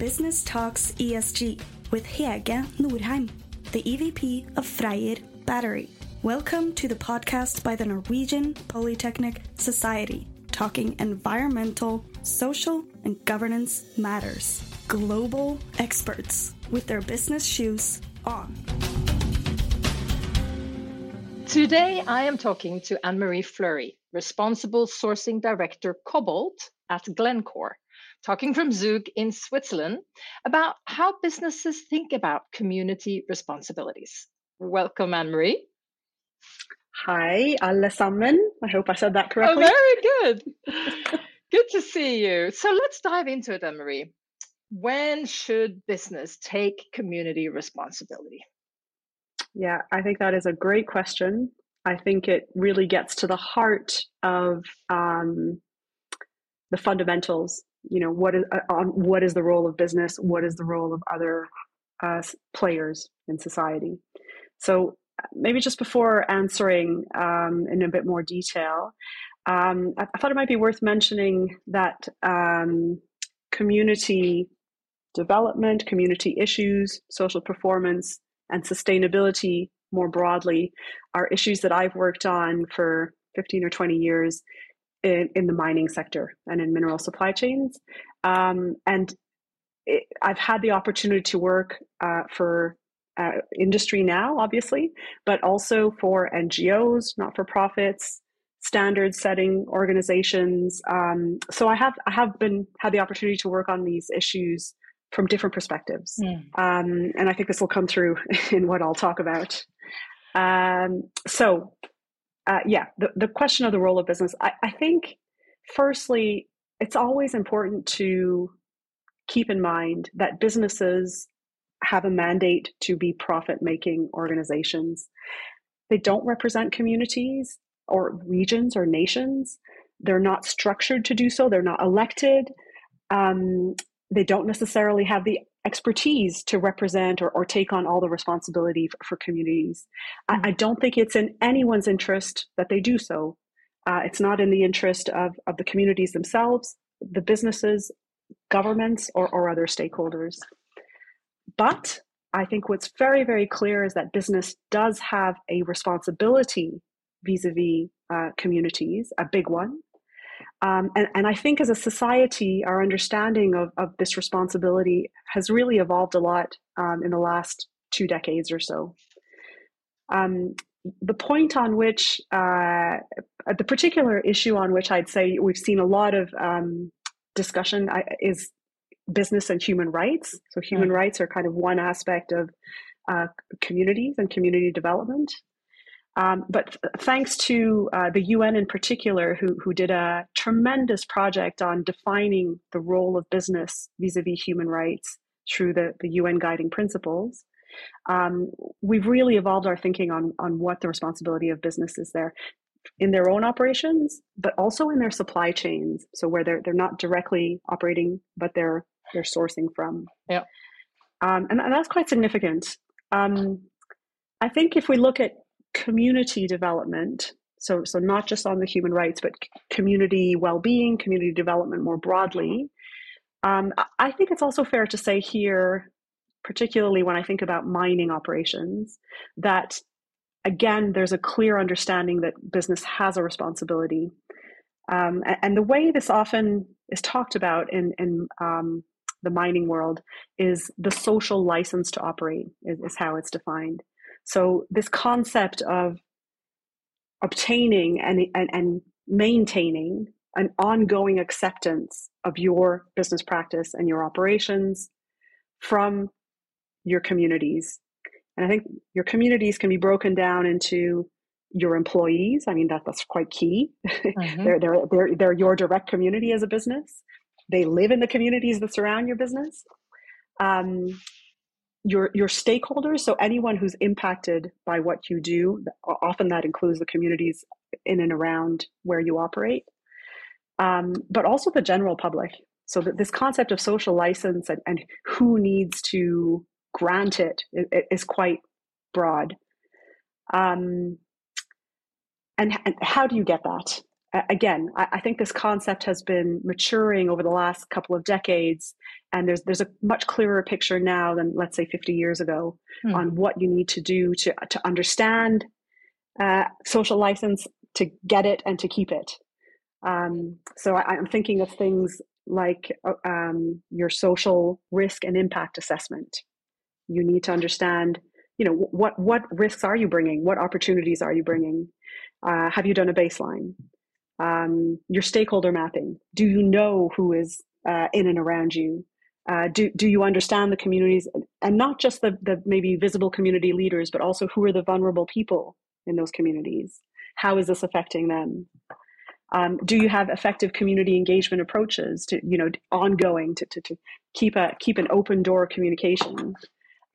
Business Talks ESG with Hege Norheim, the EVP of Freyr Battery. Welcome to the podcast by the Norwegian Polytechnic Society, talking environmental, social, and governance matters. Global experts with their business shoes on. Today, I am talking to Anne Marie Fleury, Responsible Sourcing Director Cobalt at Glencore, talking from Zug in Switzerland about how businesses think about community responsibilities. Welcome, Anne Marie. Hi, alle sammen. I hope I said that correctly. Oh, very good. good to see you. So let's dive into it, Anne Marie. When should business take community responsibility? Yeah, I think that is a great question. I think it really gets to the heart of um, the fundamentals. You know, what is uh, on what is the role of business? What is the role of other uh, players in society? So maybe just before answering um, in a bit more detail, um, I, I, thought it might be worth mentioning that um, community development, community issues, social performance, and sustainability more broadly are issues that I've worked on for 15 or 20 years in, in the mining sector and in mineral supply chains. Um, and it, I've had the opportunity to work uh, for uh, industry now, obviously, but also for NGOs, not for profits, standard setting organizations. Um, so I have I have been had the opportunity to work on these issues from different perspectives. Mm. Um, and I think this will come through in what I'll talk about. Um, so, uh, yeah, the, the question of the role of business, I, I think, firstly, it's always important to keep in mind that businesses have a mandate to be profit making organizations. They don't represent communities or regions or nations. They're not structured to do so, they're not elected. Um, they don't necessarily have the expertise to represent or, or take on all the responsibility for, for communities. I, I, don't think it's in anyone's interest that they do so. Uh, it's not in the interest of, of the communities themselves, the businesses, governments, or, or other stakeholders. But I think what's very, very clear is that business does have a responsibility vis a vis communities, a big one. Um, and, and I think as a society, our understanding of, of this responsibility has really evolved a lot um, in the last two decades or so. Um, the point on which, uh, the particular issue on which I'd say we've seen a lot of um, discussion is business and human rights. So, human mm. rights are kind of one aspect of uh, communities and community development. Um, but thanks to uh, the UN in particular, who, who did a tremendous project on defining the role of business vis a vis human rights through the, the UN guiding principles, um, we've really evolved our thinking on, on what the responsibility of business is there in their own operations, but also in their supply chains. So where they're, they're not directly operating, but they're, they're sourcing from. Yeah. Um, and, and, that's quite significant. Um, I think if we look at community development so so not just on the human rights but community well-being community development more broadly um, i think it's also fair to say here particularly when i think about mining operations that again there's a clear understanding that business has a responsibility. Um, and the way this often is talked about in, in um, the mining world is the social license to operate is, is how it's defined so this concept of obtaining and, and, and maintaining an ongoing acceptance of your business practice and your operations from your communities. And I think your communities can be broken down into your employees. I mean, that, that's quite key. Mm-hmm. they're, they're, they're, they're your direct community as a business. They live in the communities that surround your business. Um, your your stakeholders. So anyone who's impacted by what you do often that includes the communities in and around where you operate. Um, but also the general public. So that this concept of social license and, and who needs to grant it is quite broad. Um, and, and how do you get that again, I, I, think this concept has been maturing over the last couple of decades, and there's there's a much clearer picture now than let's say 50 years ago hmm. on what you need to do to to understand uh, social license, to get it, and to keep it. Um, so I, am thinking of things like uh, um, your social risk and impact assessment. You need to understand, you know, what what risks are you bringing? What opportunities are you bringing? Uh, have you done a baseline? Um, your stakeholder mapping. Do you know who is uh, in and around you? Uh, do, do you understand the communities and not just the, the maybe visible community leaders, but also who are the vulnerable people in those communities? How is this affecting them? Um, do you have effective community engagement approaches to you know ongoing to, to, to keep a keep an open door communication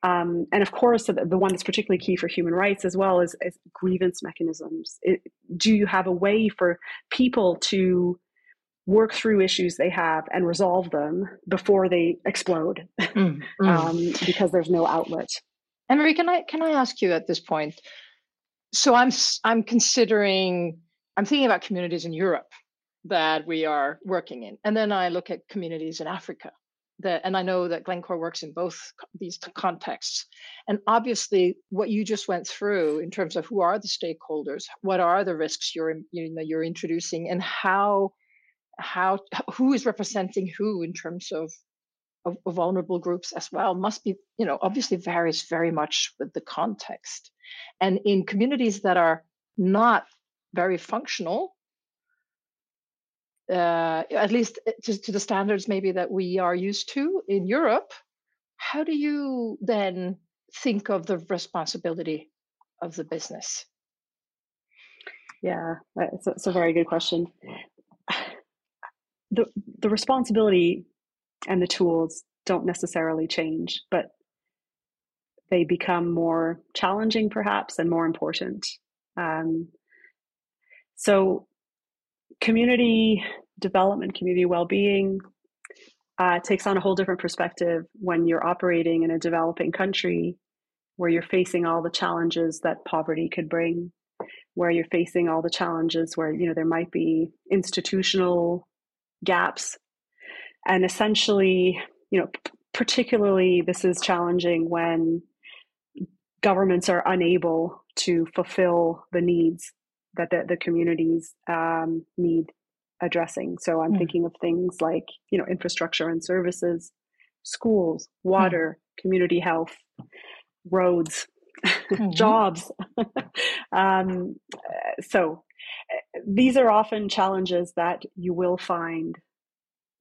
um, and of course, the, the, one that's particularly key for human rights as well is, is grievance mechanisms. It, do you have a way for people to work through issues they have and resolve them before they explode mm, mm. Um, because there's no outlet? Anne-Marie, can I can I ask you at this point? So I'm I'm considering I'm thinking about communities in Europe that we are working in, and then I look at communities in Africa that and i know that glencore works in both these contexts. And obviously what you just went through in terms of who are the stakeholders what are the risks you're you know you're introducing and how how who is representing who in terms of, of, of vulnerable groups as well must be you know obviously varies very much with the context. And in communities that are not very functional uh, at least uh, to, to the standards maybe that we are used to in Europe, how do you then think of the responsibility of the business? Yeah, it's a, a very good question. The the responsibility and the tools don't necessarily change, but they become more challenging, perhaps, and more important. Um, so community development, community well-being uh, takes on a whole different perspective when you're operating in a developing country where you're facing all the challenges that poverty could bring where you're facing all the challenges where you know there might be institutional gaps. And essentially you know particularly this is challenging when governments are unable to fulfill the needs that the, the communities um, need addressing. So I'm mm. thinking of things like, you know, infrastructure and services, schools, hmm. water, mm. community health, roads, mm-hmm. jobs. um, so eh, these are often challenges that you will find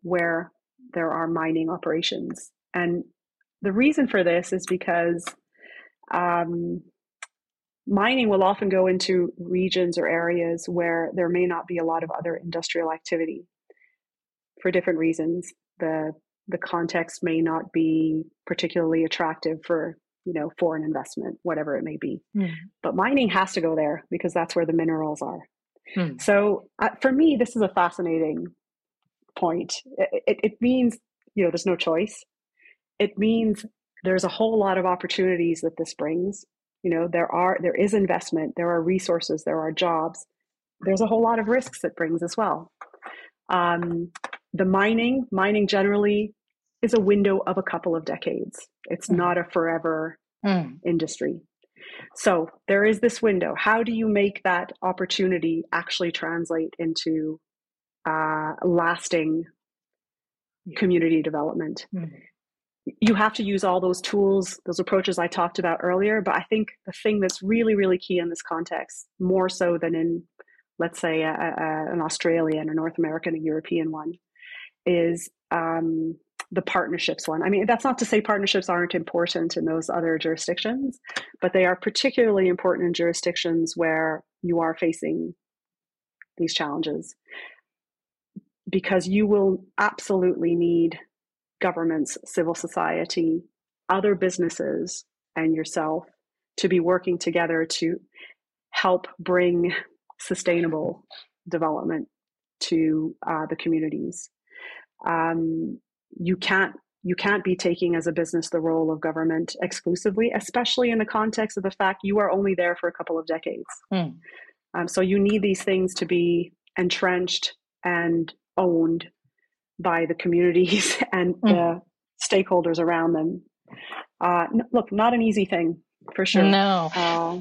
where there are mining operations. And the reason for this is because um, mining will often go into regions or areas where there may not be a lot of other industrial activity for different reasons. The the context may not be particularly attractive for you know foreign investment, whatever it may be. Mm. But mining has to go there because that's where the minerals are. Mm. So uh, for me, this is a fascinating point. It, it, it means you know there's no choice. It means there's a whole lot of opportunities that this brings you know there are there is investment there are resources there are jobs. There's a whole lot of risks it brings as well. Um, the mining mining generally is a window of a couple of decades. It's mm. not a forever mm. industry. So there is this window. How do you make that opportunity actually translate into uh, lasting community development? Mm you have to use all those tools, those approaches I talked about earlier. But I think the thing that's really, really key in this context, more so than in, let's say, a, a, an Australian or North American, a European one, is um, the partnerships one. I mean, that's not to say partnerships aren't important in those other jurisdictions, but they are particularly important in jurisdictions where you are facing these challenges because you will absolutely need governments, civil society, other businesses, and yourself to be working together to help bring sustainable development to uh, the communities. Um, you can't you can't be taking as a business the role of government exclusively, especially in the context of the fact you are only there for a couple of decades. Mm. Um, so you need these things to be entrenched and owned by the communities and mm. the stakeholders around them. Uh, look, not an easy thing for sure. No. Uh,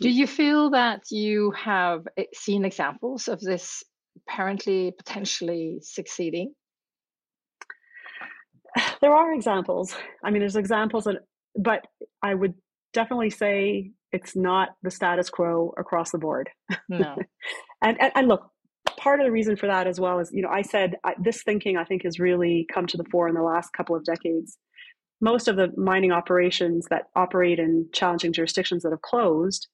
Do you feel that you have eh, seen examples of this apparently potentially succeeding? There are examples. I mean, there's examples, that, but I would definitely say it's not the status quo across the board. No. and, and, and look, part of the reason for that as well is, you know, I said I, this thinking I think has really come to the fore in the last couple of decades. Most of the mining operations that operate in challenging jurisdictions that have closed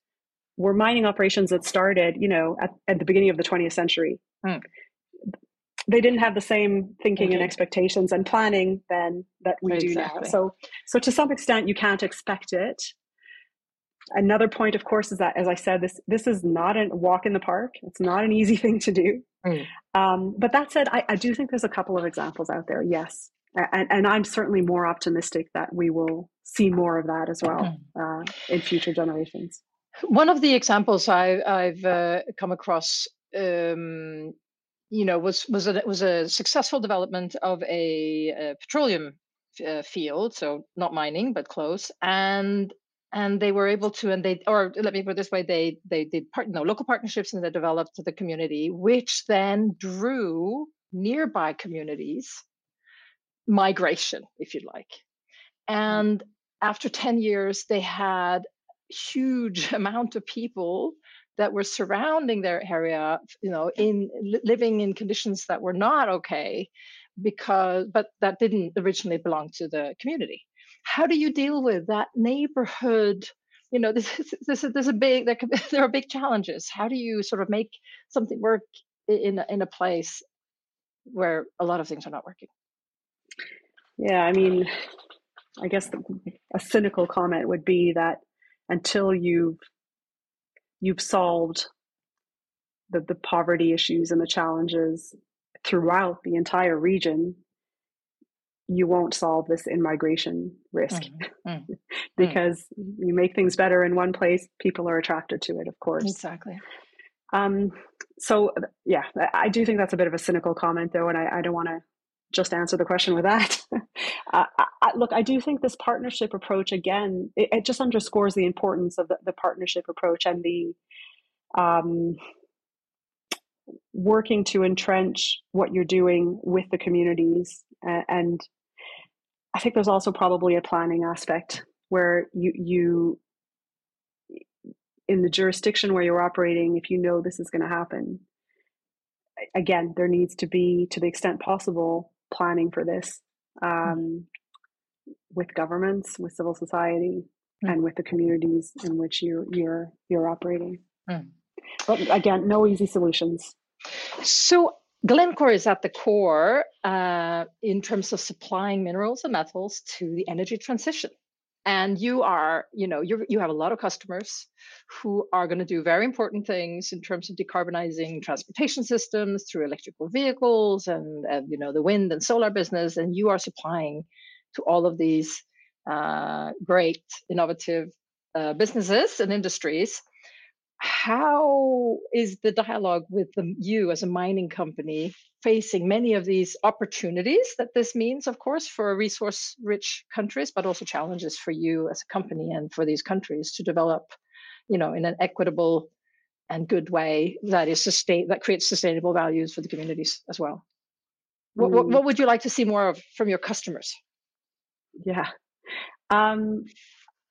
were mining operations that started, you know, at, at the beginning of the 20th century. Mm. They didn't have the same thinking and expectations and planning then that we exactly. do now. So, so to some extent, you can't expect it another point of course is that as i said this this is not a walk in the park. It's not an easy thing to do. Mm. um, but that said I, I, do think there's a couple of examples out there yes. And, and, i'm certainly more optimistic that we will see more of that as well uh, in future generations. One of the examples I, have uh, come across um, you know was was a, was a successful development of a, a petroleum uh, field so not mining but close and and they were able to and they or let me put it this way they they did part no local partnerships and they developed the community which then drew nearby communities migration if you like. And after 10 years they had huge amount of people that were surrounding their area you know in living in conditions that were not okay because but that didn't originally belong to the community how do you deal with that neighborhood? You know this is this is, this is a big there, there are big challenges. How do you sort of make something work in in a place where a lot of things are not working? Yeah i mean i guess the, a cynical comment would be that until you've you've solved the, the poverty issues and the challenges throughout the entire region you won't solve this in migration risk mm-hmm. mm-hmm. because mm. you make things better in one place people are attracted to it of course exactly um, so yeah i do think that's a bit of a cynical comment though and i, I don't want to just answer the question with that uh, I, look i do think this partnership approach again it, it just underscores the importance of the, the partnership approach and the um, working to entrench what you're doing with the communities and I think there's also probably a planning aspect where you you in the jurisdiction where you're operating, if you know this is going to happen, again, there needs to be, to the extent possible, planning for this mm. um, with governments, with civil society, mm. and with the communities in which you you're you're operating. Mm. But again, no easy solutions. So Glencore is at the core uh, in terms of supplying minerals and metals to the energy transition. And you are, you know, you you have a lot of customers who are going to do very important things in terms of decarbonizing transportation systems through electrical vehicles and, and you know the wind and solar business. And you are supplying to all of these uh, great innovative uh, businesses and industries how is the dialogue with the, you as a mining company facing many of these opportunities that this means, of course, for resource rich countries, but also challenges for you as a company and for these countries to develop, you know, in an equitable and good way that is sustain that creates sustainable values for the communities as well. What, what, mm. what would you like to see more of from your customers? Yeah. Um,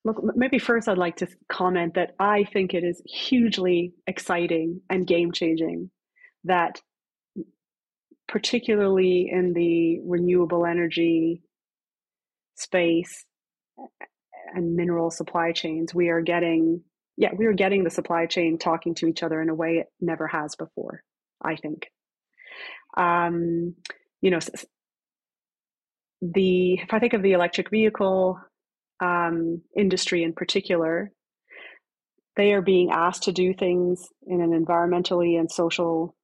Look, maybe first I'd like to comment that I think it is hugely exciting and game changing that, particularly in the renewable energy space and mineral supply chains, we are getting, yeah, we are getting the supply chain talking to each other in a way it never has before, I think. Um, you know, the, if I think of the electric vehicle um, industry in particular, they are being asked to do things in an environmentally and social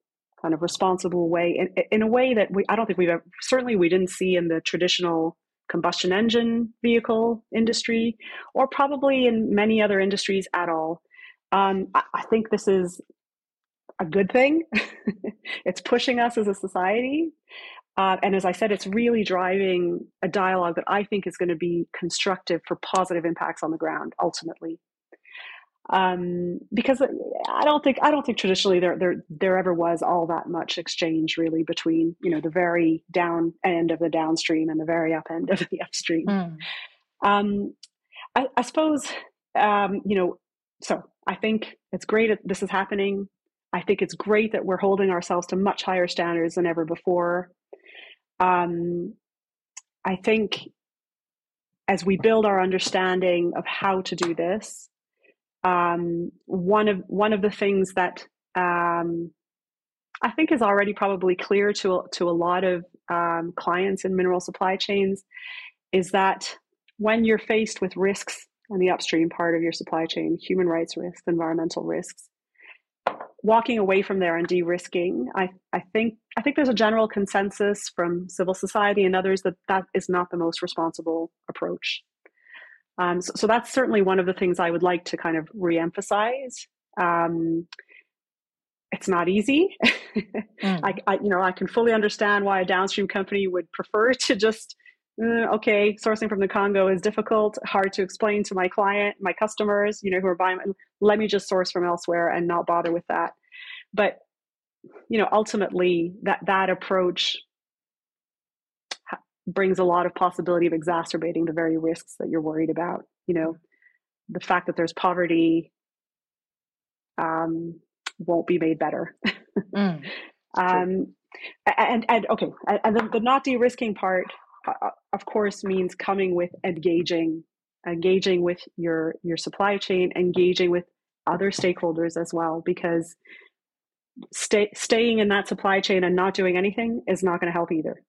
kind of responsible way in, in a way that we I don't think we've ever, certainly we didn't see in the traditional combustion engine vehicle industry or probably in many other industries at all. Um, I, I think this is a good thing. it's pushing us as a society. Uh, and as I said, it's really driving a dialogue that I think is going to be constructive for positive impacts on the ground ultimately. Um, because I don't think I don't think traditionally there there there ever was all that much exchange really between you know the very down end of the downstream and the very up end of the upstream. Mm. Um, I, I, suppose um, you know. So I think it's great that this is happening. I think it's great that we're holding ourselves to much higher standards than ever before. Um, I think as we build our understanding of how to do this, um, one of one of the things that um, I think is already probably clear to to a lot of um, clients in mineral supply chains is that when you're faced with risks on the upstream part of your supply chain, human rights risks, environmental risks, walking away from there and de-risking, I, I think I think there's a general consensus from civil society and others that that is not the most responsible approach. Um, so, so, that's certainly one of the things I would like to kind of reemphasize. Um, it's not easy. mm. I, I, you know, I can fully understand why a downstream company would prefer to just, uh, okay, sourcing from the Congo is difficult, hard to explain to my client, my customers, you know, who are buying. Let me just source from elsewhere and not bother with that. But you know, ultimately, that that approach brings a lot of possibility of exacerbating the very risks that you're worried about. You know, the fact that there's poverty um, won't be made better. mm, um, and and okay, and the, the not de-risking part, of course, means coming with engaging, engaging with your your supply chain, engaging with other stakeholders as well, because stay, staying in that supply chain and not doing anything is not going to help either.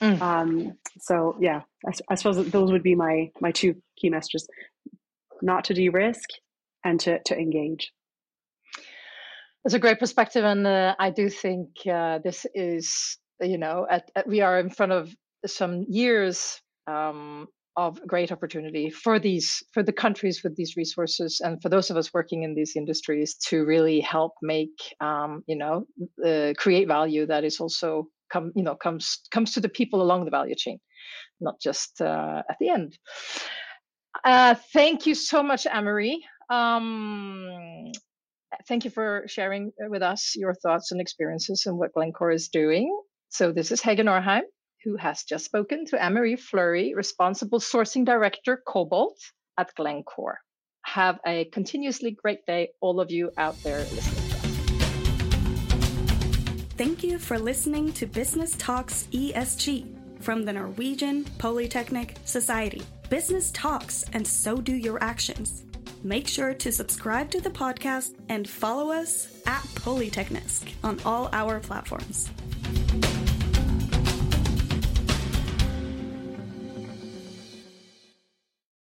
Mm. Um, so yeah, I, I, suppose those would be my my two key messages: not to de-risk and to to engage. It's a great perspective, and uh, I do think uh, this is you know at, at, we are in front of some years um, of great opportunity for these for the countries with these resources and for those of us working in these industries to really help make um, you know uh, create value that is also come you know comes comes to the people along the value chain not just uh, at the end. Uh, thank you so much Anne-Marie. Um, thank you for sharing with us your thoughts and experiences and what Glencore is doing. So this is Hege Norheim who has just spoken to Anne-Marie Fleury, Responsible Sourcing Director, Cobalt at Glencore. Have a continuously great day, all of you out there listening. Thank you for listening to Business Talks ESG from the Norwegian Polytechnic Society. Business talks, and so do your actions. Make sure to subscribe to the podcast and follow us at Polyteknisk on all our platforms.